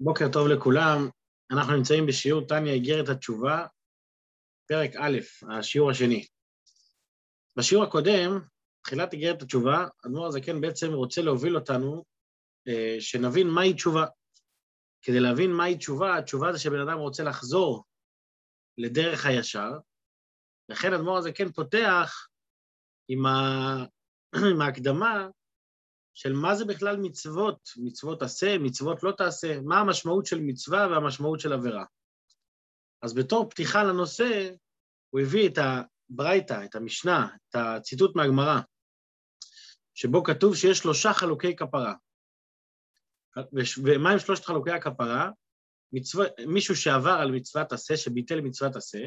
בוקר טוב לכולם, אנחנו נמצאים בשיעור טניה איגרת התשובה, פרק א', השיעור השני. בשיעור הקודם, תחילת איגרת התשובה, אדמו"ר הזקן בעצם רוצה להוביל אותנו אה, שנבין מהי תשובה. כדי להבין מהי תשובה, התשובה זה שבן אדם רוצה לחזור לדרך הישר, לכן אדמו"ר הזקן פותח עם, ה... עם ההקדמה של מה זה בכלל מצוות, מצוות עשה, מצוות לא תעשה, מה המשמעות של מצווה והמשמעות של עבירה. אז בתור פתיחה לנושא, הוא הביא את הברייתא, את המשנה, את הציטוט מהגמרא, שבו כתוב שיש שלושה חלוקי כפרה. ומה עם שלושת חלוקי הכפרה? מצו... מישהו שעבר על מצוות עשה, שביטל מצוות עשה,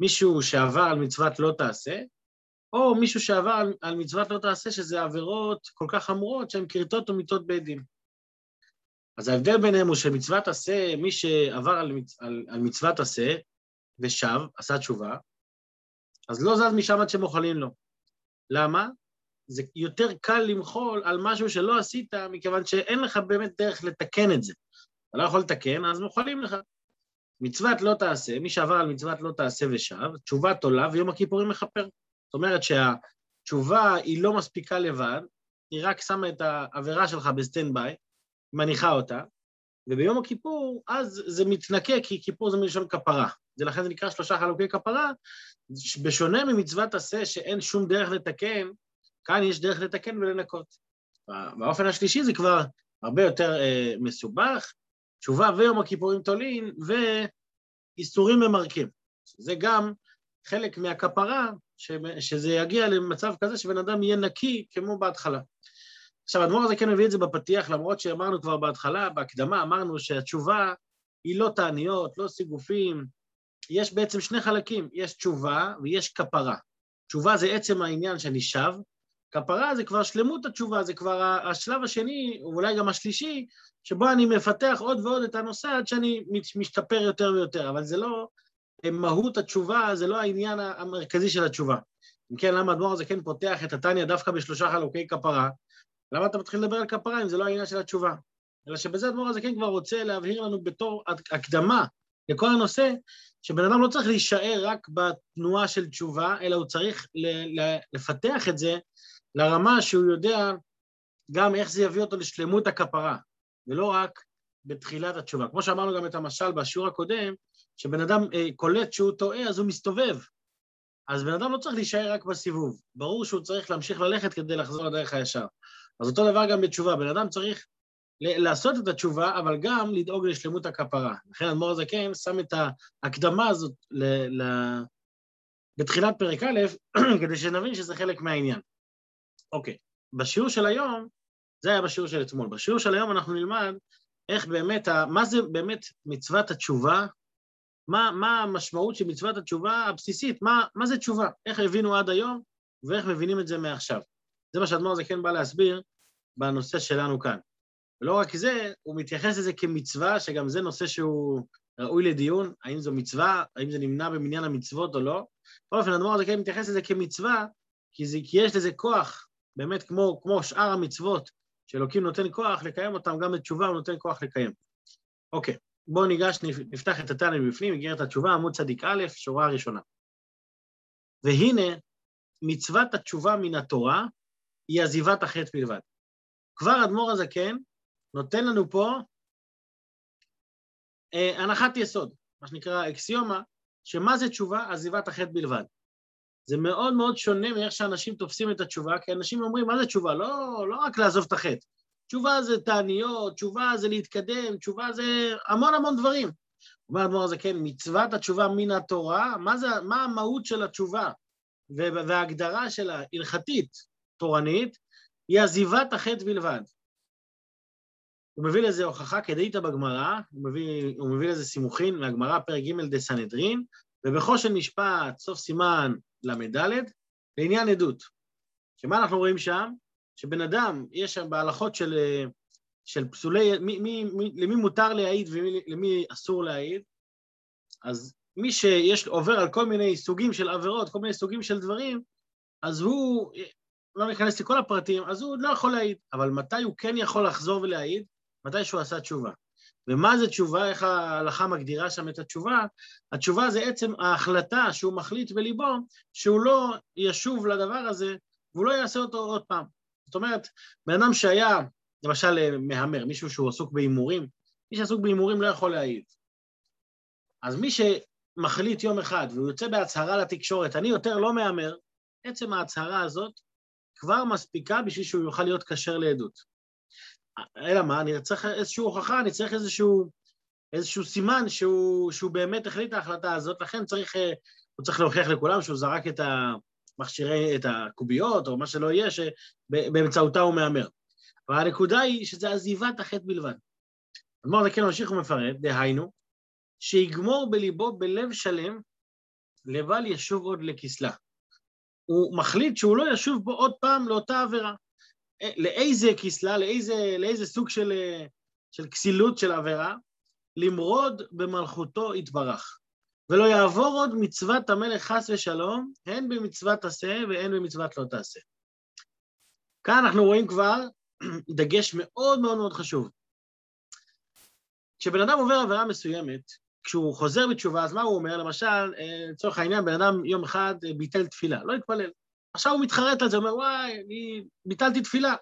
מישהו שעבר על מצוות לא תעשה, או מישהו שעבר על, על מצוות לא תעשה, שזה עבירות כל כך חמורות שהן כריתות ומיתות בית דין. אז ההבדל ביניהם הוא שמצוות עשה, מי שעבר על, על, על מצוות עשה ושב, עשה תשובה, אז לא זז משם עד שמוחלים לו. למה? זה יותר קל למחול על משהו שלא עשית, מכיוון שאין לך באמת דרך לתקן את זה. אתה לא יכול לתקן, אז מוחלים לך. מצוות לא תעשה, מי שעבר על מצוות לא תעשה ושב, תשובה תולה ויום הכיפורים מכפר. זאת אומרת שהתשובה היא לא מספיקה לבד, היא רק שמה את העבירה שלך ב stand by, מניחה אותה, וביום הכיפור, אז זה מתנקה, כי כיפור זה מלשון כפרה. זה לכן זה נקרא שלושה חלוקי כפרה, בשונה ממצוות עשה שאין שום דרך לתקן, כאן יש דרך לתקן ולנקות. באופן השלישי זה כבר הרבה יותר אה, מסובך, תשובה ויום הכיפורים תולין, ואיסורים ממרקים. זה גם חלק מהכפרה שזה יגיע למצב כזה שבן אדם יהיה נקי כמו בהתחלה. עכשיו, האדמו"ר הזה כן מביא את זה בפתיח, למרות שאמרנו כבר בהתחלה, בהקדמה, אמרנו שהתשובה היא לא תעניות, לא סיגופים, יש בעצם שני חלקים, יש תשובה ויש כפרה. תשובה זה עצם העניין שאני שב, כפרה זה כבר שלמות התשובה, זה כבר השלב השני, ואולי גם השלישי, שבו אני מפתח עוד ועוד את הנושא עד שאני משתפר יותר ויותר, אבל זה לא מהות התשובה, זה לא העניין המרכזי של התשובה. אם כן, למה הדמור הזה כן פותח את התניא דווקא בשלושה חלוקי כפרה? למה אתה מתחיל לדבר על כפרה אם זה לא העניין של התשובה? אלא שבזה הדמור הזה כן כבר רוצה להבהיר לנו בתור הקדמה לכל הנושא, שבן אדם לא צריך להישאר רק בתנועה של תשובה, אלא הוא צריך לפתח את זה לרמה שהוא יודע גם איך זה יביא אותו לשלמות הכפרה, ולא רק בתחילת התשובה. כמו שאמרנו גם את המשל בשיעור הקודם, כשבן אדם אה, קולט שהוא טועה, אז הוא מסתובב. אז בן אדם לא צריך להישאר רק בסיבוב. ברור שהוא צריך להמשיך ללכת כדי לחזור לדרך הישר. אז אותו דבר גם בתשובה. בן אדם צריך לעשות את התשובה, אבל גם לדאוג לשלמות הכפרה. לכן אדמו"ר הזקן שם את ההקדמה הזאת ל... ל... בתחילת פרק א', כדי שנבין שזה חלק מהעניין. אוקיי, בשיעור של היום, זה היה בשיעור של אתמול. בשיעור של היום אנחנו נלמד איך באמת, מה זה באמת מצוות התשובה מה, מה המשמעות של מצוות התשובה הבסיסית, מה, מה זה תשובה, איך הבינו עד היום ואיך מבינים את זה מעכשיו. זה מה שאדמו"ר זה כן בא להסביר בנושא שלנו כאן. ולא רק זה, הוא מתייחס לזה כמצווה, שגם זה נושא שהוא ראוי לדיון, האם זו מצווה, האם זה נמנע במניין המצוות או לא. בכל אופן, אדמו"ר זה כן מתייחס לזה כמצווה, כי, זה, כי יש לזה כוח, באמת כמו, כמו שאר המצוות, שאלוקים נותן כוח לקיים אותם, גם בתשובה הוא נותן כוח לקיים. אוקיי. בואו ניגש, נפתח את התנא מבפנים, נגרר התשובה, עמוד צדיק א', שורה הראשונה. והנה, מצוות התשובה מן התורה היא עזיבת החטא בלבד. כבר אדמו"ר הזקן נותן לנו פה אה, הנחת יסוד, מה שנקרא אקסיומה, שמה זה תשובה? עזיבת החטא בלבד. זה מאוד מאוד שונה מאיך שאנשים תופסים את התשובה, כי אנשים אומרים, מה זה תשובה? לא, לא רק לעזוב את החטא. תשובה זה תעניות, תשובה זה להתקדם, תשובה זה המון המון דברים. אומר האדמו"ר הזה, כן, מצוות התשובה מן התורה, מה, זה, מה המהות של התשובה וההגדרה שלה, הלכתית, תורנית, היא עזיבת החטא בלבד. הוא מביא לזה הוכחה כדאיתא בגמרא, הוא הוא מביא לזה סימוכין מהגמרא, פרק ג' דה סנהדרין, ובחושן משפט, סוף סימן ל"ד, לעניין עדות. שמה אנחנו רואים שם? שבן אדם, יש שם בהלכות של, של פסולי, מי, מי, מי, למי מותר להעיד ולמי אסור להעיד, אז מי שיש, עובר על כל מיני סוגים של עבירות, כל מיני סוגים של דברים, אז הוא, לא ניכנס לכל הפרטים, אז הוא לא יכול להעיד, אבל מתי הוא כן יכול לחזור ולהעיד? מתי שהוא עשה תשובה. ומה זה תשובה, איך ההלכה מגדירה שם את התשובה? התשובה זה עצם ההחלטה שהוא מחליט בליבו שהוא לא ישוב לדבר הזה והוא לא יעשה אותו עוד פעם. זאת אומרת, בן אדם שהיה, למשל מהמר, מישהו שהוא עסוק בהימורים, מי שעסוק בהימורים לא יכול להעיד. אז מי שמחליט יום אחד והוא יוצא בהצהרה לתקשורת, אני יותר לא מהמר, עצם ההצהרה הזאת כבר מספיקה בשביל שהוא יוכל להיות כשר לעדות. אלא מה, אני צריך איזושהי הוכחה, אני צריך איזשהו, איזשהו סימן שהוא, שהוא באמת החליט את ההחלטה הזאת, לכן צריך, אה, הוא צריך להוכיח לכולם שהוא זרק את המכשירי, את הקוביות, או מה שלא יהיה, שבאמצעותה הוא מהמר. אבל היא שזה עזיבת החטא בלבד. אדמו"ר זה כן ממשיך ומפרט, דהיינו, שיגמור בליבו בלב שלם, לבל ישוב עוד לכסלה. הוא מחליט שהוא לא ישוב בו עוד פעם לאותה עבירה. לאיזה כסלה, לאיזה, לאיזה סוג של, של כסילות של עבירה? למרוד במלכותו יתברך. ולא יעבור עוד מצוות המלך חס ושלום, הן במצוות עשה והן במצוות לא תעשה. כאן אנחנו רואים כבר דגש מאוד מאוד מאוד חשוב. כשבן אדם עובר עבירה מסוימת, כשהוא חוזר בתשובה, אז מה הוא אומר? למשל, אה, לצורך העניין, בן אדם יום אחד אה, ביטל תפילה, לא התפלל. עכשיו הוא מתחרט על זה, הוא אומר, וואי, אני ביטלתי תפילה.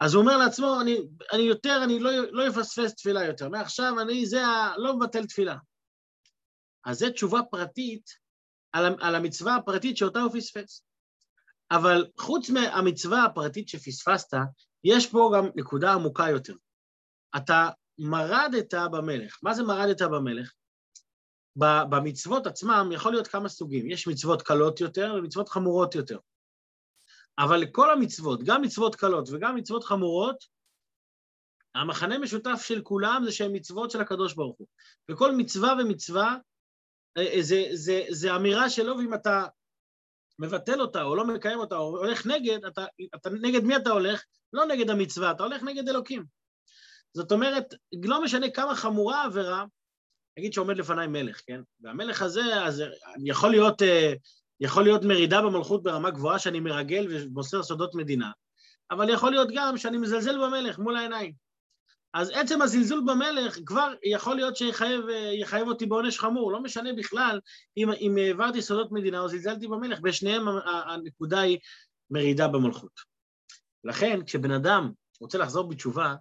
אז הוא אומר לעצמו, אני, אני יותר, אני לא, לא אפספס תפילה יותר. מעכשיו אני זה ה... לא מבטל תפילה. אז זו תשובה פרטית על, על המצווה הפרטית שאותה הוא פספס. אבל חוץ מהמצווה הפרטית שפספסת, יש פה גם נקודה עמוקה יותר. אתה מרדת במלך. מה זה מרדת במלך? במצוות עצמם יכול להיות כמה סוגים, יש מצוות קלות יותר ומצוות חמורות יותר. אבל כל המצוות, גם מצוות קלות וגם מצוות חמורות, המחנה משותף של כולם זה שהן מצוות של הקדוש ברוך הוא. וכל מצווה ומצווה זה, זה, זה אמירה שלו, ואם אתה מבטל אותה או לא מקיים אותה או הולך נגד, אתה, אתה נגד מי אתה הולך? לא נגד המצווה, אתה הולך נגד אלוקים. זאת אומרת, לא משנה כמה חמורה העבירה, נגיד שעומד לפניי מלך, כן? והמלך הזה, אז יכול להיות, אה, יכול להיות מרידה במלכות ברמה גבוהה שאני מרגל ומוסר סודות מדינה, אבל יכול להיות גם שאני מזלזל במלך מול העיניים. אז עצם הזלזול במלך כבר יכול להיות שיחייב אותי בעונש חמור, לא משנה בכלל אם, אם העברתי סודות מדינה או זלזלתי במלך, בשניהם הנקודה היא מרידה במלכות. לכן, כשבן אדם רוצה לחזור בתשובה,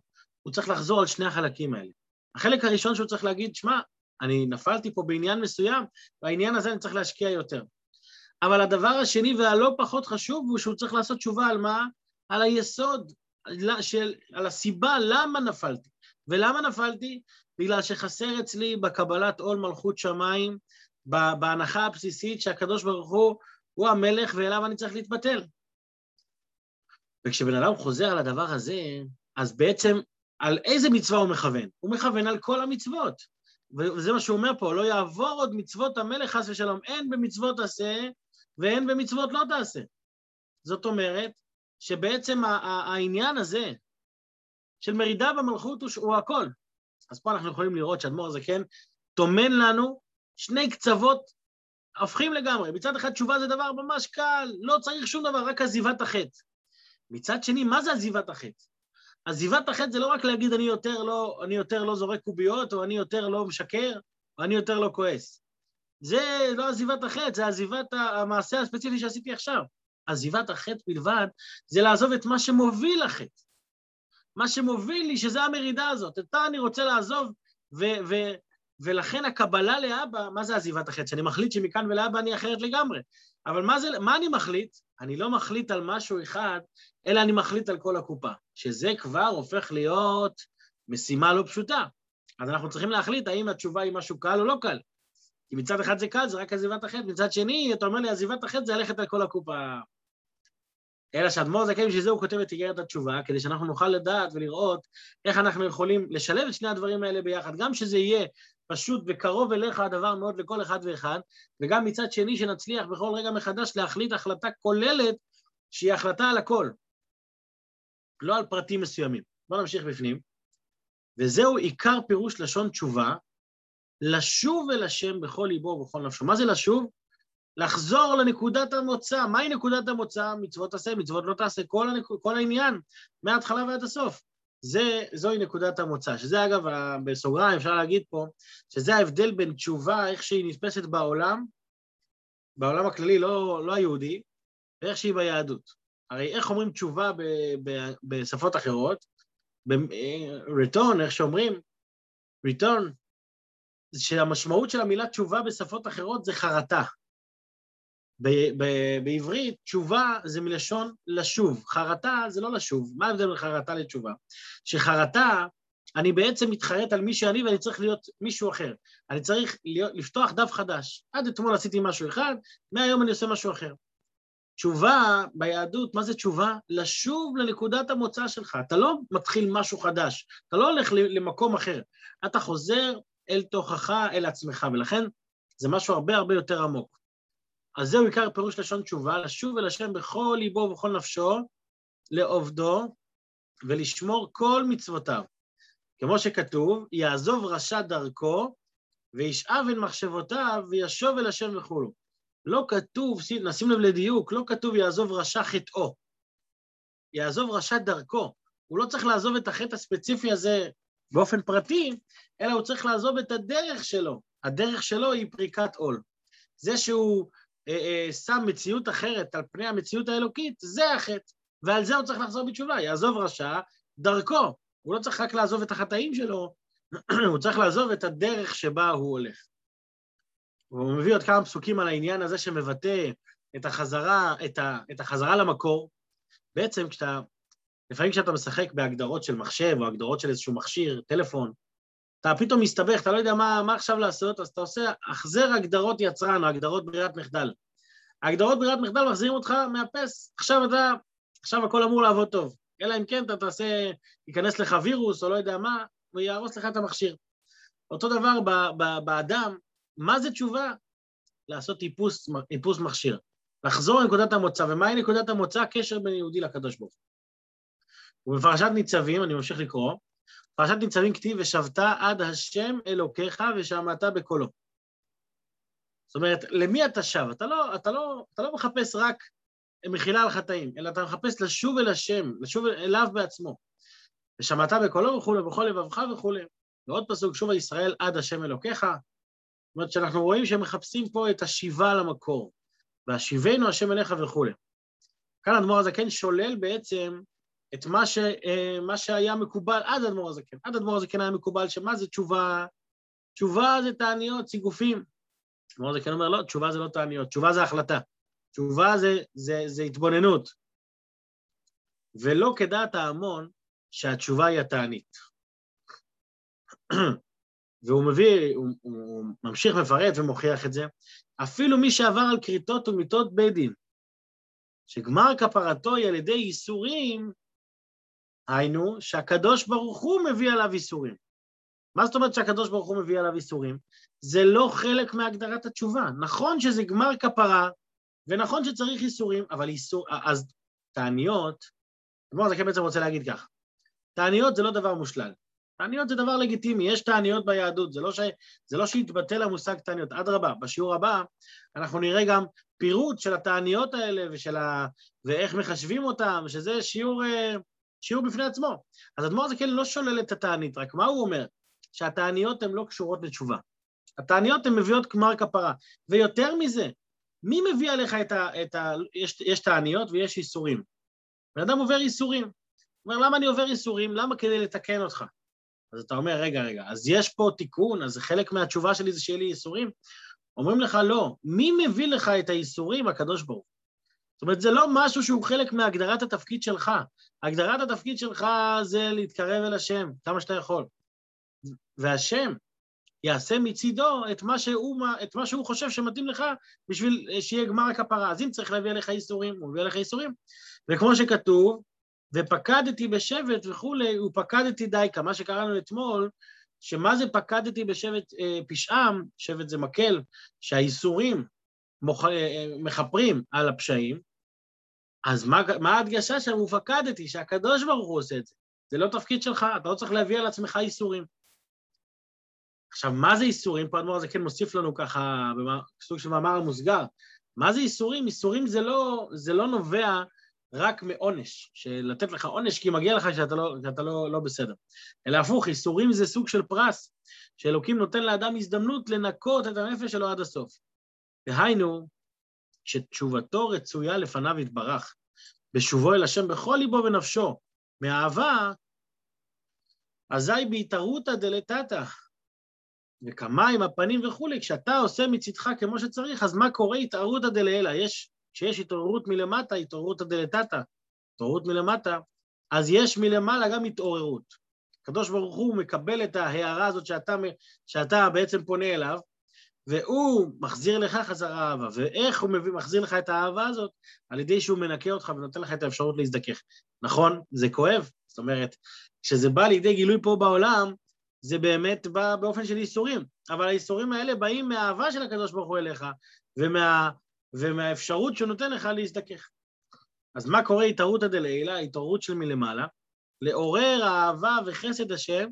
הוא צריך לחזור על שני החלקים האלה. החלק הראשון שהוא צריך להגיד, שמע, אני נפלתי פה בעניין מסוים, והעניין הזה אני צריך להשקיע יותר. אבל הדבר השני והלא פחות חשוב הוא שהוא צריך לעשות תשובה על מה? על היסוד, של, על הסיבה למה נפלתי. ולמה נפלתי? בגלל שחסר אצלי בקבלת עול מלכות שמיים, בהנחה הבסיסית שהקדוש ברוך הוא הוא המלך ואליו אני צריך להתבטל. וכשבן אדם חוזר על הדבר הזה, אז בעצם על איזה מצווה הוא מכוון? הוא מכוון על כל המצוות. וזה מה שהוא אומר פה, לא יעבור עוד מצוות המלך חס ושלום, אין במצוות עשה ואין במצוות לא תעשה. זאת אומרת שבעצם העניין הזה של מרידה במלכות הוא, הכל. אז פה אנחנו יכולים לראות שאדמו"ר הזקן טומן לנו שני קצוות הופכים לגמרי. מצד אחד תשובה זה דבר ממש קל, לא צריך שום דבר, רק עזיבת החטא. מצד שני, מה זה עזיבת החטא? עזיבת החטא זה לא רק להגיד אני יותר לא, אני יותר לא זורק קוביות, או אני יותר לא משקר, או אני יותר לא כועס. זה לא עזיבת החטא, זה עזיבת המעשה הספציפי שעשיתי עכשיו. עזיבת החטא בלבד זה לעזוב את מה שמוביל לחטא. מה שמוביל לי, שזה המרידה הזאת. אותה אני רוצה לעזוב, ו- ו- ולכן הקבלה לאבא, מה זה עזיבת החטא? שאני מחליט שמכאן ולאבא אני אחרת לגמרי. אבל מה, זה, מה אני מחליט? אני לא מחליט על משהו אחד, אלא אני מחליט על כל הקופה, שזה כבר הופך להיות משימה לא פשוטה. אז אנחנו צריכים להחליט האם התשובה היא משהו קל או לא קל. כי מצד אחד זה קל, זה רק עזיבת החטא, מצד שני, אתה אומר לי, עזיבת החטא זה ללכת על כל הקופה. אלא שאדמו"ר זכאי, בשביל זה הוא כותב את איגרת התשובה, כדי שאנחנו נוכל לדעת ולראות איך אנחנו יכולים לשלב את שני הדברים האלה ביחד, גם שזה יהיה פשוט וקרוב אליך הדבר מאוד לכל אחד ואחד, וגם מצד שני שנצליח בכל רגע מחדש להחליט החלטה כוללת שהיא החלטה על הכל, לא על פרטים מסוימים. בואו נמשיך בפנים. וזהו עיקר פירוש לשון תשובה, לשוב אל השם בכל ליבו ובכל נפשו. מה זה לשוב? לחזור לנקודת המוצא. מהי נקודת המוצא? מצוות תעשה, מצוות לא תעשה, כל, הנק... כל העניין, מההתחלה ועד הסוף. זה, זוהי נקודת המוצא, שזה אגב, בסוגריים אפשר להגיד פה, שזה ההבדל בין תשובה, איך שהיא נתפסת בעולם, בעולם הכללי, לא, לא היהודי, ואיך שהיא ביהדות. הרי איך אומרים תשובה ב, ב, בשפות אחרות? ב-return, איך שאומרים, return, שהמשמעות של המילה תשובה בשפות אחרות זה חרטה. ב- ב- בעברית תשובה זה מלשון לשוב, חרטה זה לא לשוב. מה ההבדל בין חרטה לתשובה? שחרטה, אני בעצם מתחרט על מי שאני ואני צריך להיות מישהו אחר. אני צריך להיות, לפתוח דף חדש. עד אתמול עשיתי משהו אחד, מהיום אני עושה משהו אחר. תשובה ביהדות, מה זה תשובה? לשוב לנקודת המוצא שלך. אתה לא מתחיל משהו חדש, אתה לא הולך למקום אחר. אתה חוזר אל תוכך, אל עצמך, ולכן זה משהו הרבה הרבה יותר עמוק. אז זהו עיקר פירוש לשון תשובה, לשוב אל השם בכל ליבו ובכל נפשו, לעובדו, ולשמור כל מצוותיו. כמו שכתוב, יעזוב רשע דרכו, וישאב אל מחשבותיו, וישוב אל השם וכולו. לא כתוב, נשים לב לדיוק, לא כתוב יעזוב רשע חטאו. יעזוב רשע דרכו. הוא לא צריך לעזוב את החטא הספציפי הזה באופן פרטי, אלא הוא צריך לעזוב את הדרך שלו. הדרך שלו היא פריקת עול. זה שהוא שם מציאות אחרת על פני המציאות האלוקית, זה החטא. ועל זה הוא צריך לחזור בתשובה. יעזוב רשע דרכו. הוא לא צריך רק לעזוב את החטאים שלו, הוא צריך לעזוב את הדרך שבה הוא הולך. והוא מביא עוד כמה פסוקים על העניין הזה שמבטא את החזרה, את, ה, את החזרה למקור. בעצם כשאתה, לפעמים כשאתה משחק בהגדרות של מחשב או הגדרות של איזשהו מכשיר, טלפון, אתה פתאום מסתבך, אתה לא יודע מה, מה עכשיו לעשות, אז אתה עושה החזר הגדרות יצרן או הגדרות ברירת מחדל. ההגדרות ברירת מחדל מחזירים אותך מהפס, עכשיו אתה, עכשיו הכל אמור לעבוד טוב. אלא אם כן אתה תעשה, ייכנס לך וירוס או לא יודע מה, ויהרוס לך את המכשיר. אותו דבר באדם, מה זה תשובה? לעשות איפוס, איפוס מכשיר. לחזור לנקודת המוצא, ומהי נקודת המוצא? הקשר בין יהודי לקדוש ברוך הוא. ובפרשת ניצבים, אני ממשיך לקרוא, פרשת ניצבים כתיב, ושבת עד השם אלוקיך ושמעת בקולו. זאת אומרת, למי אתה שב? אתה לא, אתה לא, אתה לא מחפש רק מחילה על חטאים, אלא אתה מחפש לשוב אל השם, לשוב אליו בעצמו. ושמעת בקולו וכולי, בכל לבבך וכולי. ועוד פסוק, שוב ישראל עד השם אלוקיך. זאת אומרת שאנחנו רואים שהם מחפשים פה את השיבה למקור, והשיבנו השם אליך וכולי. כאן אדמו"ר הזקן שולל בעצם את מה, ש, אה, מה שהיה מקובל עד אדמו"ר הזקן. עד אדמו"ר הזקן היה מקובל שמה זה תשובה? תשובה זה תעניות, סיגופים. אדמו"ר הזקן אומר, לא, תשובה זה לא תעניות, תשובה זה החלטה. תשובה זה, זה, זה התבוננות. ולא כדעת ההמון שהתשובה היא התענית. והוא מביא, הוא, הוא ממשיך מפרט ומוכיח את זה, אפילו מי שעבר על כריתות ומיתות בית דין, שגמר כפרתו היא על ידי ייסורים, היינו שהקדוש ברוך הוא מביא עליו ייסורים. מה זאת אומרת שהקדוש ברוך הוא מביא עליו ייסורים? זה לא חלק מהגדרת התשובה. נכון שזה גמר כפרה, ונכון שצריך ייסורים, אבל ייסור... אז תעניות, אדמור זקן בעצם רוצה להגיד כך, תעניות זה לא דבר מושלל. תעניות זה דבר לגיטימי, יש תעניות ביהדות, זה לא, ש... זה לא שהתבטל המושג תעניות, אדרבה, בשיעור הבא אנחנו נראה גם פירוט של התעניות האלה ושל ה... ואיך מחשבים אותם, שזה שיעור, אה, שיעור בפני עצמו. אז אדמו"ר זקן לא שולל את התענית, רק מה הוא אומר? שהתעניות הן לא קשורות לתשובה. התעניות הן מביאות גמר כפרה, ויותר מזה, מי מביא עליך את ה... את ה יש, יש תעניות ויש איסורים. בן אדם עובר איסורים. הוא אומר, למה אני עובר איסורים? למה? כדי לתקן אותך. אז אתה אומר, רגע, רגע, אז יש פה תיקון, אז חלק מהתשובה שלי זה שיהיה לי איסורים? אומרים לך, לא. מי מביא לך את האיסורים? הקדוש ברוך זאת אומרת, זה לא משהו שהוא חלק מהגדרת התפקיד שלך. הגדרת התפקיד שלך זה להתקרב אל השם, כמה שאתה יכול. והשם יעשה מצידו את מה שהוא, את מה שהוא חושב שמתאים לך בשביל שיהיה גמר הכפרה. אז אם צריך להביא עליך איסורים, הוא מביא עליך איסורים. וכמו שכתוב, ופקדתי בשבט וכולי, ופקדתי דייקה, מה שקראנו אתמול, שמה זה פקדתי בשבט אה, פשעם, שבט זה מקל, שהאיסורים מוכ... אה, אה מכפרים על הפשעים, אז מה, מה ההדגשה שם? ופקדתי, שהקדוש ברוך הוא עושה את זה. זה לא תפקיד שלך, אתה לא צריך להביא על עצמך איסורים. עכשיו, מה זה איסורים? פה אדמו"ר הזה כן מוסיף לנו ככה, בסוג של מאמר מוסגר. מה זה איסורים? איסורים זה לא, זה לא נובע רק מעונש, לתת לך עונש כי מגיע לך שאתה לא, שאתה לא, לא בסדר. אלא הפוך, איסורים זה סוג של פרס, שאלוקים נותן לאדם הזדמנות לנקות את הנפש שלו עד הסוף. דהיינו, שתשובתו רצויה לפניו יתברך, בשובו אל השם בכל ליבו ונפשו, מאהבה, אזי בהתערותא דלתתא, וכמים הפנים וכולי, כשאתה עושה מצידך כמו שצריך, אז מה קורה? התערותא דלעילא. יש, כשיש התעוררות מלמטה, התעוררותא דלתתא, התעוררות מלמטה, אז יש מלמעלה גם התעוררות. הקדוש ברוך הוא מקבל את ההערה הזאת שאתה, שאתה בעצם פונה אליו, והוא מחזיר לך חזרה אהבה. ואיך הוא מביא, מחזיר לך את האהבה הזאת? על ידי שהוא מנקה אותך ונותן לך את האפשרות להזדכך. נכון, זה כואב, זאת אומרת, כשזה בא לידי גילוי פה בעולם, זה באמת בא באופן של איסורים, אבל האיסורים האלה באים מהאהבה של הקדוש ברוך הוא אליך, ומה, ומהאפשרות שהוא נותן לך להזדכך. אז מה קורה התערותא דלעילא, התעוררות של מלמעלה? לעורר אהבה וחסד השם,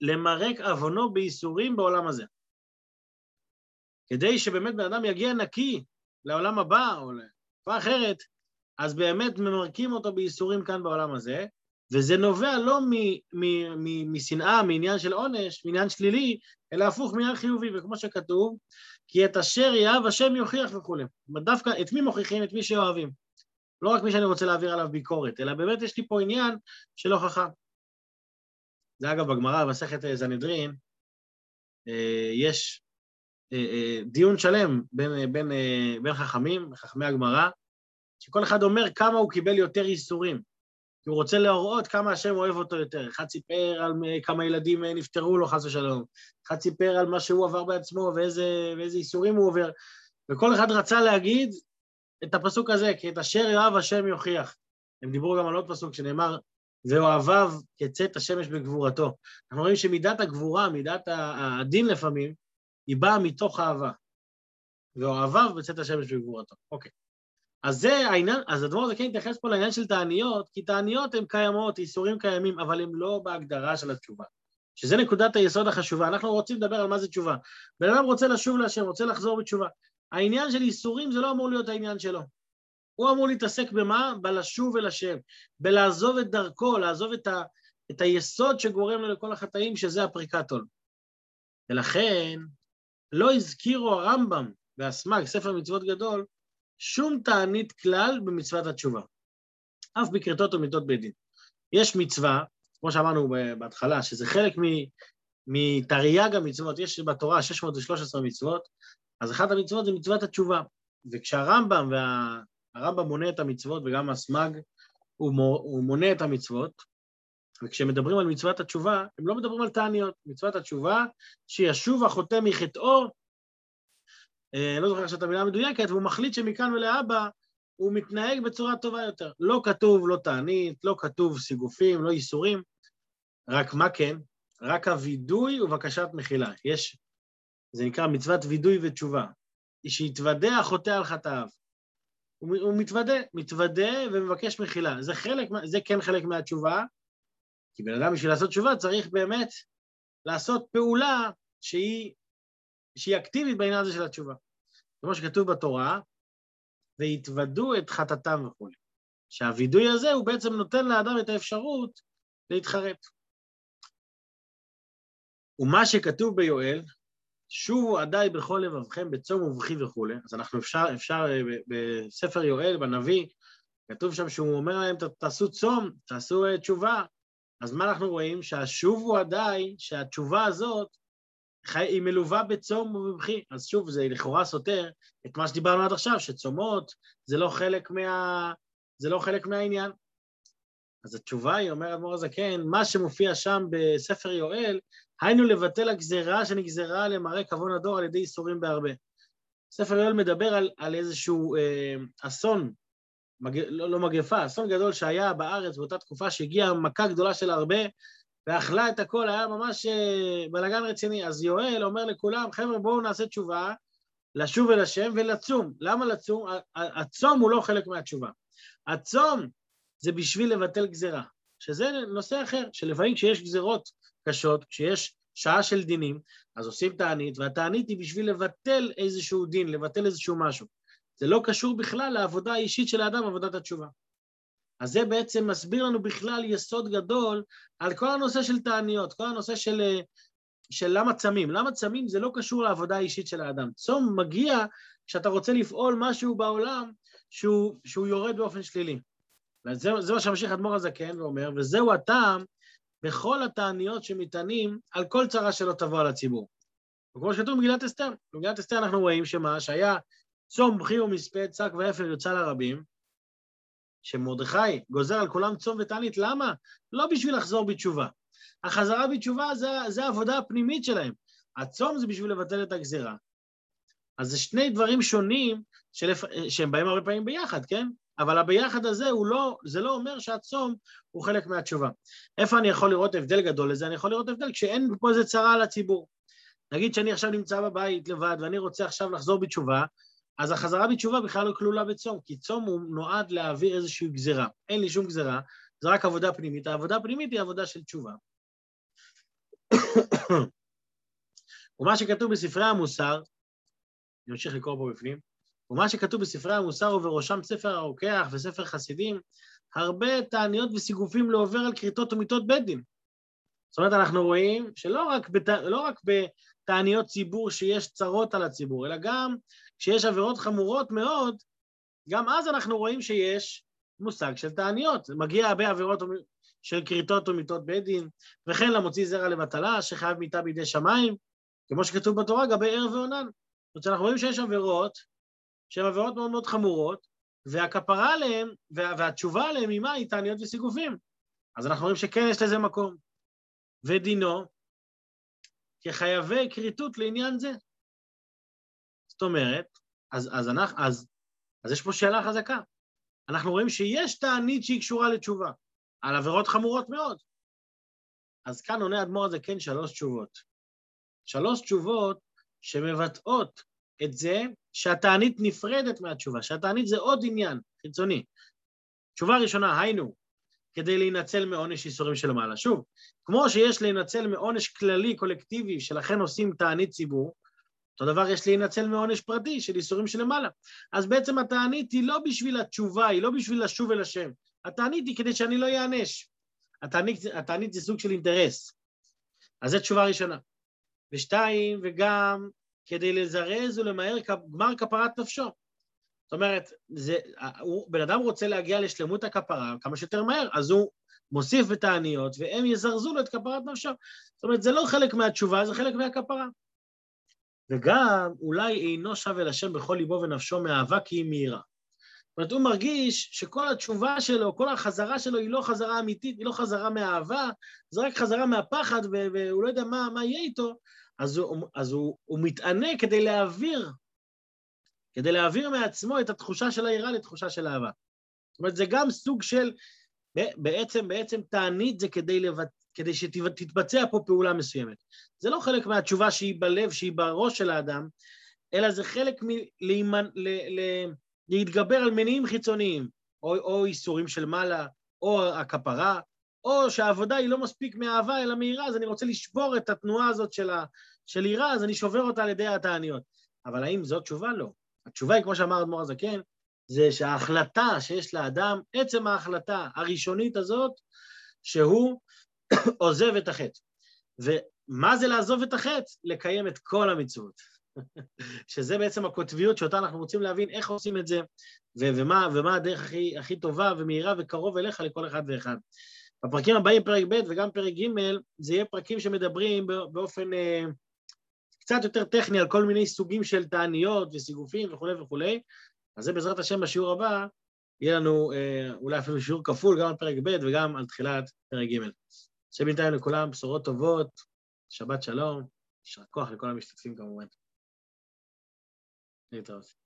למרק עוונו בייסורים בעולם הזה. כדי שבאמת בן אדם יגיע נקי לעולם הבא או לתקופה אחרת, אז באמת ממרקים אותו בייסורים כאן בעולם הזה, וזה נובע לא משנאה, מעניין של עונש, מעניין שלילי, אלא הפוך מעניין חיובי, וכמו שכתוב, כי את אשר יאהב השם יוכיח וכולי. דווקא את מי מוכיחים? את מי שאוהבים. לא רק מי שאני רוצה להעביר עליו ביקורת, אלא באמת יש לי פה עניין של הוכחה. זה אגב בגמרא, במסכת אה, יש אה, אה, דיון שלם בין, בין, בין חכמים, חכמי הגמרא, שכל אחד אומר כמה הוא קיבל יותר ייסורים. כי הוא רוצה להראות כמה השם אוהב אותו יותר. אחד סיפר על כמה ילדים נפטרו לו, חס ושלום. אחד סיפר על מה שהוא עבר בעצמו ואיזה, ואיזה איסורים הוא עובר. וכל אחד רצה להגיד את הפסוק הזה, כי את אשר יאהב השם יוכיח. הם דיברו גם על עוד פסוק שנאמר, ואוהביו כצאת השמש בגבורתו. אנחנו רואים שמידת הגבורה, מידת הדין לפעמים, היא באה מתוך אהבה. ואוהביו בצאת השמש בגבורתו. אוקיי. אז זה העניין, אז הדבר הזה כן התייחס פה לעניין של תעניות, כי תעניות הן קיימות, איסורים קיימים, אבל הן לא בהגדרה של התשובה. שזה נקודת היסוד החשובה. אנחנו רוצים לדבר על מה זה תשובה. בן אדם רוצה לשוב להשם, רוצה לחזור בתשובה. העניין של איסורים זה לא אמור להיות העניין שלו. הוא אמור להתעסק במה? בלשוב אל השם, בלעזוב את דרכו, לעזוב את, ה, את היסוד שגורם לו לכל החטאים, שזה הפריקת עול. ולכן, לא הזכירו הרמב"ם והסמ"ג, ספר מצוות גדול, שום תענית כלל במצוות התשובה. אף בכרתות ומיתות בית דין. יש מצווה, כמו שאמרנו בהתחלה, שזה חלק מתרי"ג המצוות, יש בתורה 613 מצוות, אז אחת המצוות זה מצוות התשובה. וכשהרמב"ם, והרמב"ם מונה את המצוות, וגם הסמ"ג, הוא מונה את המצוות, וכשמדברים על מצוות התשובה, הם לא מדברים על תעניות. מצוות התשובה, שישוב החוטא מחטאו אה, לא זוכר עכשיו את המילה המדויקת, והוא מחליט שמכאן ולהבא הוא מתנהג בצורה טובה יותר. לא כתוב לא תענית, לא כתוב סיגופים, לא ייסורים, רק מה כן? רק הווידוי ובקשת מחילה. יש, זה נקרא מצוות וידוי ותשובה. שיתוודה החוטא על חטאיו. הוא, הוא מתוודה, מתוודה ומבקש מחילה. זה חלק, זה כן חלק מהתשובה, כי בן אדם בשביל לעשות תשובה צריך באמת לעשות פעולה שהיא שהיא אקטיבית בעניין הזה של התשובה. כמו שכתוב בתורה, והתוודו את חטאתם וכולי. שהווידוי הזה הוא בעצם נותן לאדם את האפשרות להתחרט. ומה שכתוב ביואל, שובו עדיי בכל לבבכם בצום ובכי וכולי, אז אנחנו אפשר, אפשר אה, בספר יואל, בנביא, כתוב שם שהוא אומר להם, תעשו צום, תעשו אה, תשובה. אז מה אנחנו רואים? שהשובו עדיי, שהתשובה הזאת היא מלווה בצום ובבכי. אז שוב, זה לכאורה סותר את מה שדיברנו עד עכשיו, שצומות זה לא חלק, מה... זה לא חלק מהעניין. אז התשובה היא, אומר אדמו"ר הזקן, מה שמופיע שם בספר יואל, היינו לבטל הגזרה שנגזרה למראה כבון הדור על ידי איסורים בהרבה. ספר יואל מדבר על, על איזשהו אה, אסון, מג... לא, לא מגפה, אסון גדול שהיה בארץ באותה תקופה שהגיעה מכה גדולה של הרבה, ואכלה את הכל, היה ממש אה, בלאגן רציני. אז יואל אומר לכולם, חבר'ה, בואו נעשה תשובה, לשוב אל השם ולצום. למה לצום? הצום הוא לא חלק מהתשובה. הצום זה בשביל לבטל גזירה, שזה נושא אחר, שלפעמים כשיש גזירות קשות, כשיש שעה של דינים, אז עושים תענית, והתענית היא בשביל לבטל איזשהו דין, לבטל איזשהו משהו. זה לא קשור בכלל לעבודה האישית של האדם, עבודת התשובה. אז זה בעצם מסביר לנו בכלל יסוד גדול על כל הנושא של תעניות, כל הנושא של, אה, של למה צמים. למה צמים זה לא קשור לעבודה האישית של האדם. צום מגיע כשאתה רוצה לפעול משהו בעולם שהוא, שהוא יורד באופן שלילי. וזה זה מה שהמשיך אדמו"ר הזקן ואומר, וזהו הטעם בכל התעניות שמטענים על כל צרה שלא תבוא על הציבור. וכמו שכתוב במגילת אסתר, במגילת אסתר אנחנו רואים שמה, שהיה צום בכי ומספד, שק ואפר יוצא לרבים, שמרדכי גוזר על כולם צום ותענית, למה? לא בשביל לחזור בתשובה. החזרה בתשובה זה, זה העבודה הפנימית שלהם. הצום זה בשביל לבטל את הגזירה. אז זה שני דברים שונים שלפ... שהם באים הרבה פעמים ביחד, כן? אבל הביחד הזה הוא לא, זה לא אומר שהצום הוא חלק מהתשובה. איפה אני יכול לראות הבדל גדול לזה? אני יכול לראות הבדל כשאין פה איזה צרה על הציבור. נגיד שאני עכשיו נמצא בבית לבד ואני רוצה עכשיו לחזור בתשובה, אז החזרה בתשובה בכלל לא כלולה בצום, כי צום הוא נועד להעביר איזושהי גזירה. אין לי שום גזירה, זה רק עבודה פנימית. העבודה הפנימית היא עבודה של תשובה. ומה שכתוב בספרי המוסר, אני ממשיך לקרוא פה בפנים, ומה שכתוב בספרי המוסר ובראשם ספר הרוקח וספר חסידים, הרבה תעניות וסיגופים לעובר על כריתות ומיתות בית דין. זאת אומרת, אנחנו רואים שלא רק, בת... לא רק בתעניות ציבור שיש צרות על הציבור, אלא גם כשיש עבירות חמורות מאוד, גם אז אנחנו רואים שיש מושג של תעניות. מגיע הרבה עבירות של כריתות ומיתות בית דין, וכן למוציא זרע לבטלה, שחייב מיתה בידי שמיים, כמו שכתוב בתורה, גבי ערב ועונן. זאת אומרת, אנחנו רואים שיש עבירות שהן עבירות מאוד מאוד חמורות, והכפרה עליהן, וה, והתשובה עליהן היא מה? היא תעניות וסיגופים. אז אנחנו רואים שכן יש לזה מקום. ודינו כחייבי כריתות לעניין זה. זאת אומרת, אז, אז, אנחנו, אז, אז יש פה שאלה חזקה. אנחנו רואים שיש תענית שהיא קשורה לתשובה, על עבירות חמורות מאוד. אז כאן עונה אדמו"ר כן שלוש תשובות. שלוש תשובות שמבטאות את זה שהתענית נפרדת מהתשובה, שהתענית זה עוד עניין חיצוני. תשובה ראשונה, היינו, כדי להינצל מעונש איסורים של מעלה. שוב, כמו שיש להינצל מעונש כללי, קולקטיבי, שלכן עושים תענית ציבור, אותו דבר יש להינצל מעונש פרטי של איסורים שלמעלה. אז בעצם התענית היא לא בשביל התשובה, היא לא בשביל לשוב אל השם. התענית היא כדי שאני לא אענש. התענית, התענית זה סוג של אינטרס. אז זו תשובה ראשונה. ושתיים, וגם כדי לזרז ולמהר גמר כפרת נפשו. זאת אומרת, זה, הוא, בן אדם רוצה להגיע לשלמות הכפרה כמה שיותר מהר, אז הוא מוסיף בתעניות, והם יזרזו לו את כפרת נפשו. זאת אומרת, זה לא חלק מהתשובה, זה חלק מהכפרה. וגם אולי אינו שב אל השם בכל ליבו ונפשו מאהבה כי היא מהירה. זאת אומרת, הוא מרגיש שכל התשובה שלו, כל החזרה שלו היא לא חזרה אמיתית, היא לא חזרה מהאהבה, זה רק חזרה מהפחד, והוא לא יודע מה, מה יהיה איתו, אז, הוא, אז הוא, הוא מתענה כדי להעביר, כדי להעביר מעצמו את התחושה של היראה לתחושה של אהבה. זאת אומרת, זה גם סוג של, בעצם, בעצם תענית זה כדי, לבט, כדי שתתבצע פה פעולה מסוימת. זה לא חלק מהתשובה שהיא בלב, שהיא בראש של האדם, אלא זה חלק מלהתגבר על מניעים חיצוניים, או, או איסורים של מעלה, או הכפרה, או שהעבודה היא לא מספיק מאהבה אלא מיראה, אז אני רוצה לשבור את התנועה הזאת של, ה, של יראה, אז אני שובר אותה על ידי התעניות. אבל האם זו תשובה? לא. התשובה היא, כמו שאמר אדמו"ר הזקן, זה שההחלטה שיש לאדם, עצם ההחלטה הראשונית הזאת, שהוא עוזב את החטא. ומה זה לעזוב את החטא? לקיים את כל המצוות. שזה בעצם הקוטביות שאותה אנחנו רוצים להבין איך עושים את זה, ו- ומה, ומה הדרך הכי, הכי טובה ומהירה וקרוב אליך לכל אחד ואחד. בפרקים הבאים, פרק ב' וגם פרק ג', זה יהיה פרקים שמדברים באופן אה, קצת יותר טכני על כל מיני סוגים של תעניות וסיגופים וכולי וכולי. אז זה בעזרת השם בשיעור הבא, יהיה לנו אה, אולי אפילו שיעור כפול גם על פרק ב' וגם על תחילת פרק ג'. שבינתיים לכולם בשורות טובות, שבת שלום, יישר כוח לכל המשתתפים כמובן. להתראות.